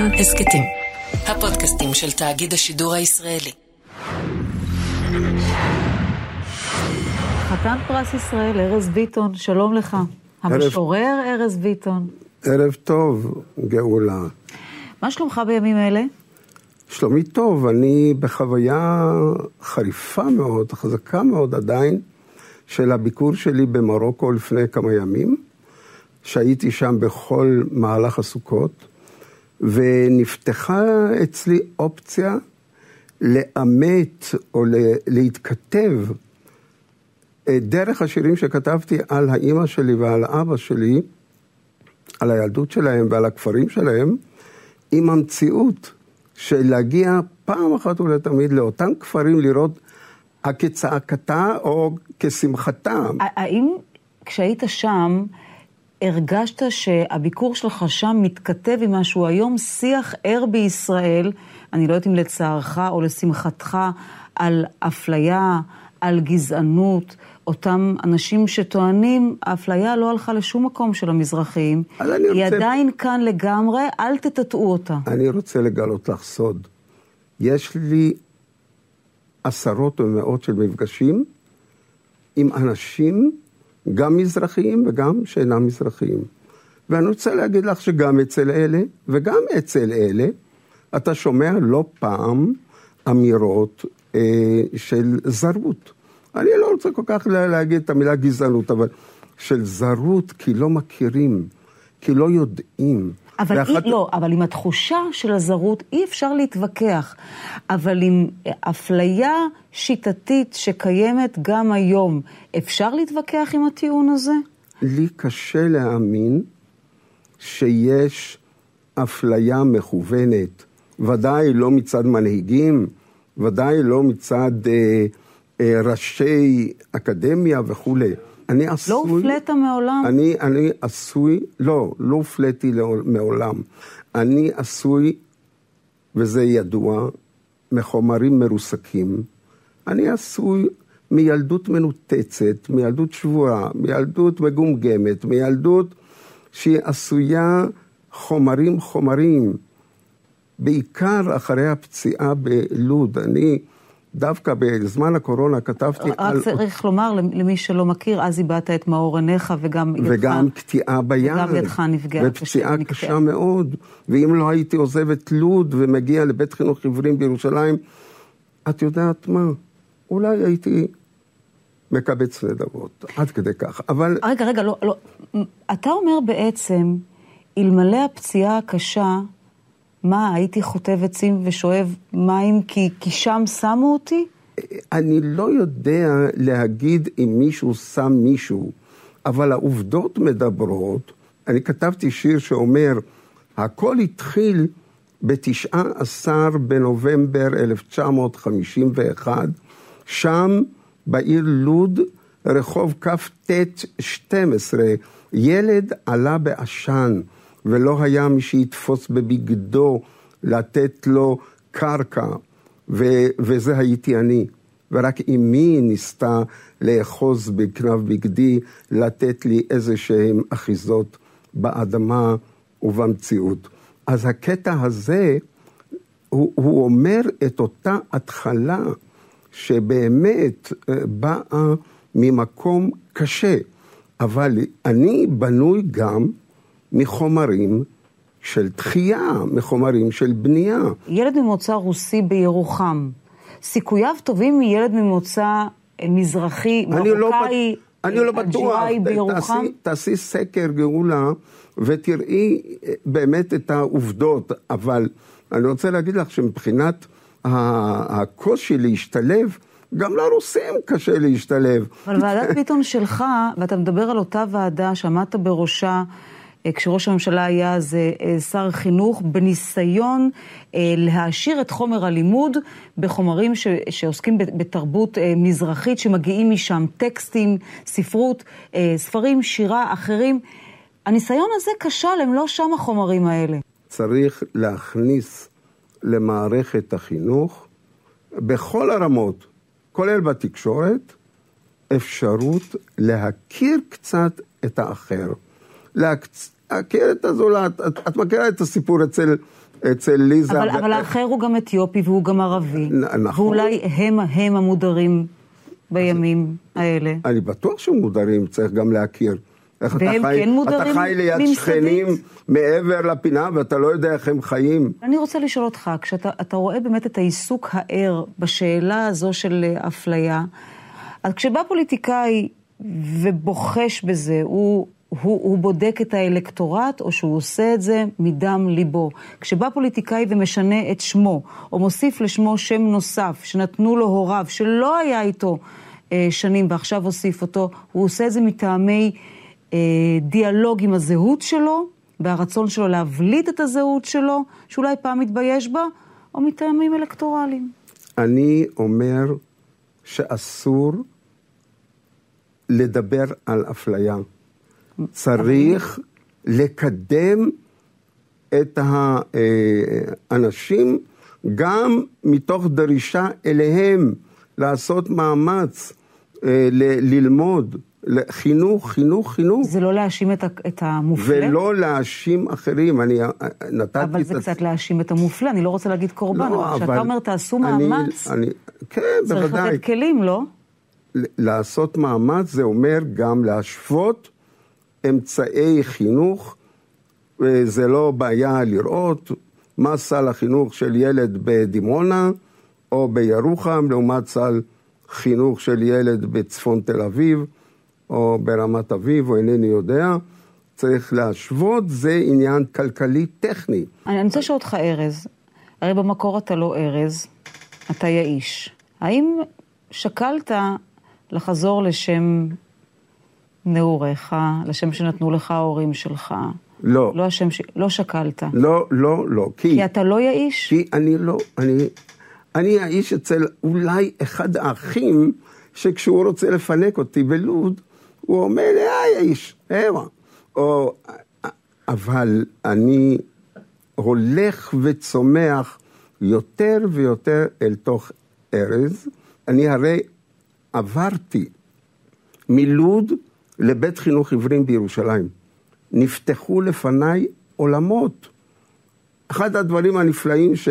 כאן הסכתים. הפודקאסטים של תאגיד השידור הישראלי. חתן פרס ישראל, ארז ביטון, שלום לך. המשורר ארז ביטון. ערב טוב, גאולה. מה שלומך בימים אלה? שלומי טוב, אני בחוויה חריפה מאוד, חזקה מאוד עדיין, של הביקור שלי במרוקו לפני כמה ימים, שהייתי שם בכל מהלך הסוכות, ונפתחה אצלי אופציה לאמת או להתכתב אה, דרך השירים שכתבתי על האימא שלי ועל אבא שלי, על הילדות שלהם ועל הכפרים שלהם, עם המציאות של להגיע פעם אחת ולתמיד לאותם כפרים, לראות כצעקתה או כשמחתה. האם כשהיית שם, הרגשת שהביקור שלך שם מתכתב עם משהו היום שיח ער בישראל, אני לא יודעת אם לצערך או לשמחתך, על אפליה, על גזענות, אותם אנשים שטוענים, האפליה לא הלכה לשום מקום של המזרחיים, היא רוצה... עדיין כאן לגמרי, אל תטאטאו אותה. אני רוצה לגלות לך סוד. יש לי עשרות ומאות של מפגשים עם אנשים, גם מזרחיים וגם שאינם מזרחיים. ואני רוצה להגיד לך שגם אצל אלה וגם אצל אלה, אתה שומע לא פעם אמירות אה, של זרות. אני לא רוצה כל כך להגיד את המילה גזענות, אבל של זרות כי לא מכירים, כי לא יודעים. אבל ואחת... אי, לא, אבל עם התחושה של הזרות אי אפשר להתווכח. אבל עם אפליה שיטתית שקיימת גם היום, אפשר להתווכח עם הטיעון הזה? לי קשה להאמין שיש אפליה מכוונת, ודאי לא מצד מנהיגים, ודאי לא מצד אה, אה, ראשי אקדמיה וכולי. אני לא עשוי... לא הופלאת מעולם? אני, אני עשוי, לא, לא הופלאתי מעולם. אני עשוי, וזה ידוע, מחומרים מרוסקים. אני עשוי מילדות מנותצת, מילדות שבורה, מילדות מגומגמת, מילדות שהיא עשויה חומרים חומרים. בעיקר אחרי הפציעה בלוד. אני דווקא בזמן הקורונה כתבתי רק על... רק צריך לומר למי שלא מכיר, אז איבדת את מאור עיניך וגם ידך... וגם קטיעה ביד. וגם ידך נפגעה. ופציעה קשה מאוד. ואם לא הייתי עוזב את לוד ומגיע לבית חינוך עיוורים בירושלים, את יודעת מה? אולי הייתי מקבץ נדבות, עד כדי כך. אבל... רגע, רגע, לא, לא. אתה אומר בעצם, אלמלא הפציעה הקשה, מה, הייתי חוטב עצים ושואב מים כי, כי שם שמו אותי? אני לא יודע להגיד אם מישהו שם מישהו, אבל העובדות מדברות. אני כתבתי שיר שאומר, הכל התחיל ב-19 בנובמבר 1951, שם בעיר לוד, רחוב כ"ט 12, ילד עלה בעשן. ולא היה מי שיתפוס בבגדו לתת לו קרקע, ו- וזה הייתי אני. ורק אמי ניסתה לאחוז בכנב בגדי, לתת לי איזה שהן אחיזות באדמה ובמציאות. אז הקטע הזה, הוא, הוא אומר את אותה התחלה שבאמת אה, באה ממקום קשה, אבל אני בנוי גם מחומרים של תחייה, מחומרים של בנייה. ילד ממוצא רוסי בירוחם, סיכוייו טובים מילד ממוצא מזרחי, לא מרוקאי, אני לא בטוח, בירוחם? תעשי, תעשי סקר גאולה ותראי אה, באמת את העובדות, אבל אני רוצה להגיד לך שמבחינת הקושי להשתלב, גם לרוסים קשה להשתלב. אבל ועדת ביטון שלך, ואתה מדבר על אותה ועדה שעמדת בראשה, כשראש הממשלה היה אז אה, אה, שר חינוך, בניסיון להעשיר את חומר הלימוד בחומרים ש, שעוסקים בתרבות מזרחית, שמגיעים משם טקסטים, ספרות, ספרים, שירה, אחרים. הניסיון הזה כשל, הם לא שם החומרים האלה. צריך להכניס למערכת החינוך, בכל הרמות, כולל בתקשורת, אפשרות להכיר קצת את האחר. להכיר את הזולת. את, את מכירה את הסיפור אצל, אצל ליזה. אבל, ו- אבל האחר הוא גם אתיופי והוא גם ערבי. נכון. ואולי הם, הם המודרים בימים האלה. אני בטוח שהם מודרים, צריך גם להכיר. איך אתה והם חי, כן מודרים אתה חי ליד ממסדית? שכנים מעבר לפינה ואתה לא יודע איך הם חיים. אני רוצה לשאול אותך, כשאתה אתה רואה באמת את העיסוק הער בשאלה הזו של אפליה, אז כשבא פוליטיקאי ובוחש בזה, הוא, הוא, הוא בודק את האלקטורט או שהוא עושה את זה מדם ליבו. כשבא פוליטיקאי ומשנה את שמו, או מוסיף לשמו שם נוסף שנתנו לו הוריו, שלא היה איתו אה, שנים ועכשיו הוסיף אותו, הוא עושה את זה מטעמי אה, דיאלוג עם הזהות שלו, והרצון שלו להבליט את הזהות שלו, שאולי פעם מתבייש בה, או מטעמים אלקטורליים. אני אומר שאסור לדבר על אפליה. צריך לקדם את האנשים גם מתוך דרישה אליהם, לעשות מאמץ, אה, ללמוד, חינוך, חינוך, חינוך. זה לא להאשים את, את המופלה? ולא להאשים אחרים. אני אה, נתתי אבל את זה הצ- קצת להאשים את המופלה, אני לא רוצה להגיד קורבן, לא, אבל כשאתה אומר תעשו אני- מאמץ, אני, כן, צריך בוודאי. לתת כלים, לא? לעשות מאמץ זה אומר גם להשוות אמצעי חינוך, וזה לא בעיה לראות מה סל החינוך של ילד בדימונה או בירוחם לעומת סל חינוך של ילד בצפון תל אביב או ברמת אביב או אינני יודע. צריך להשוות, זה עניין כלכלי טכני. אני אני רוצה לשאול אותך, ארז, הרי במקור אתה לא ארז, אתה יאיש. האם שקלת לחזור לשם נעוריך, לשם שנתנו לך ההורים שלך? לא, לא השם ש... לא שקלת. לא, לא, לא. כי אתה לא יאיש? כי אני לא, אני, אני האיש אצל אולי אחד האחים, שכשהוא רוצה לפנק אותי בלוד, הוא אומר לי, היי האיש, המה. או, אבל אני הולך וצומח יותר ויותר אל תוך ארז. אני הרי עברתי מלוד לבית חינוך עיוורים בירושלים. נפתחו לפניי עולמות. אחד הדברים הנפלאים ש,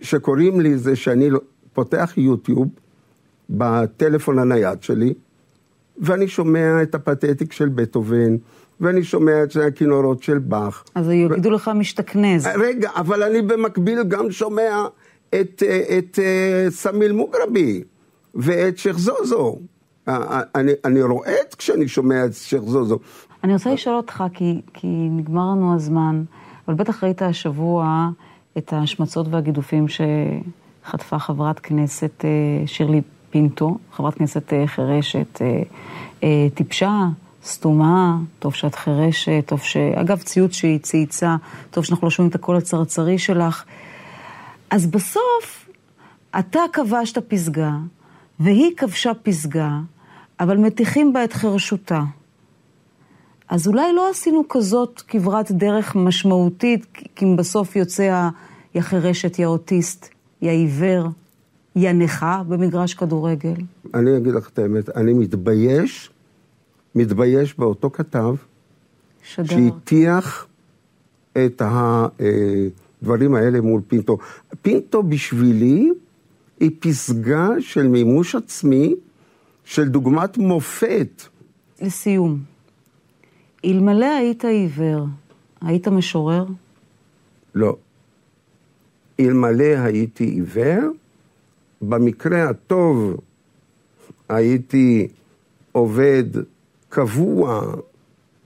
שקורים לי זה שאני לא- פותח יוטיוב בטלפון הנייד שלי, ואני שומע את הפתטיק של בטהובן, ואני שומע את הכינורות של באך. אז יגידו לך משתכנז. רגע, אבל אני במקביל גם שומע את, אה, את, אה, סמיל מוגרבי ואת שייח' זוזו. אני, אני רועד כשאני שומע את שייח' זוזו. אני רוצה לשאול אותך, כי, כי נגמר לנו הזמן, אבל בטח ראית השבוע את ההשמצות והגידופים שחטפה חברת כנסת אה, שירלי פינטו, חברת כנסת אה, חירשת, אה, טיפשה, סתומה, טוב שאת חירשת, טוב ש... אגב, ציוץ שהיא צייצה, טוב שאנחנו לא שומעים את הקול הצרצרי שלך. אז בסוף, אתה כבשת פסגה, והיא כבשה פסגה, אבל מטיחים בה את חרשותה. אז אולי לא עשינו כזאת כברת דרך משמעותית, כי אם בסוף יוצא ה- יא חירשת, יא אוטיסט, יא עיוור, יא נכה במגרש כדורגל. אני אגיד לך את האמת, אני מתבייש, מתבייש באותו כתב שדר. שהטיח את הדברים האלה מול פינטו. פינטו בשבילי היא פסגה של מימוש עצמי, של דוגמת מופת. לסיום, אלמלא היית עיוור, היית משורר? לא. אלמלא הייתי עיוור, במקרה הטוב הייתי עובד קבוע,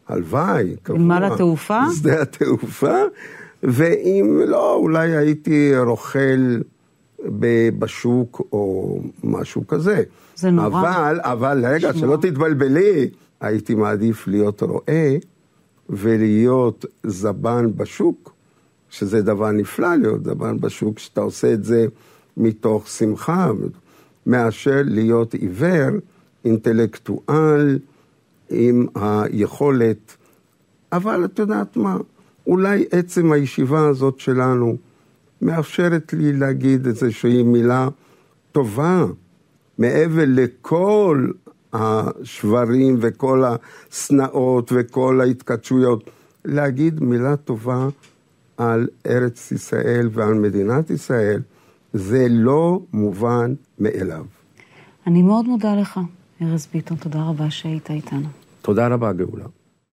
הלוואי, קבוע. בנמל התעופה? בשדה התעופה, ואם לא, אולי הייתי רוכל בשוק או משהו כזה. זה נורא. אבל, אבל, רגע, לשמוע. שלא תתבלבלי, הייתי מעדיף להיות רועה ולהיות זבן בשוק, שזה דבר נפלא להיות זבן בשוק, שאתה עושה את זה מתוך שמחה, מאשר להיות עיוור, אינטלקטואל, עם היכולת. אבל את יודעת מה, אולי עצם הישיבה הזאת שלנו מאפשרת לי להגיד איזושהי מילה טובה, מעבר לכל השברים וכל השנאות וכל ההתכתשויות. להגיד מילה טובה על ארץ ישראל ועל מדינת ישראל, זה לא מובן מאליו. אני מאוד מודה לך, ארז ביטון, תודה רבה שהיית איתנו. תודה רבה, גאולה.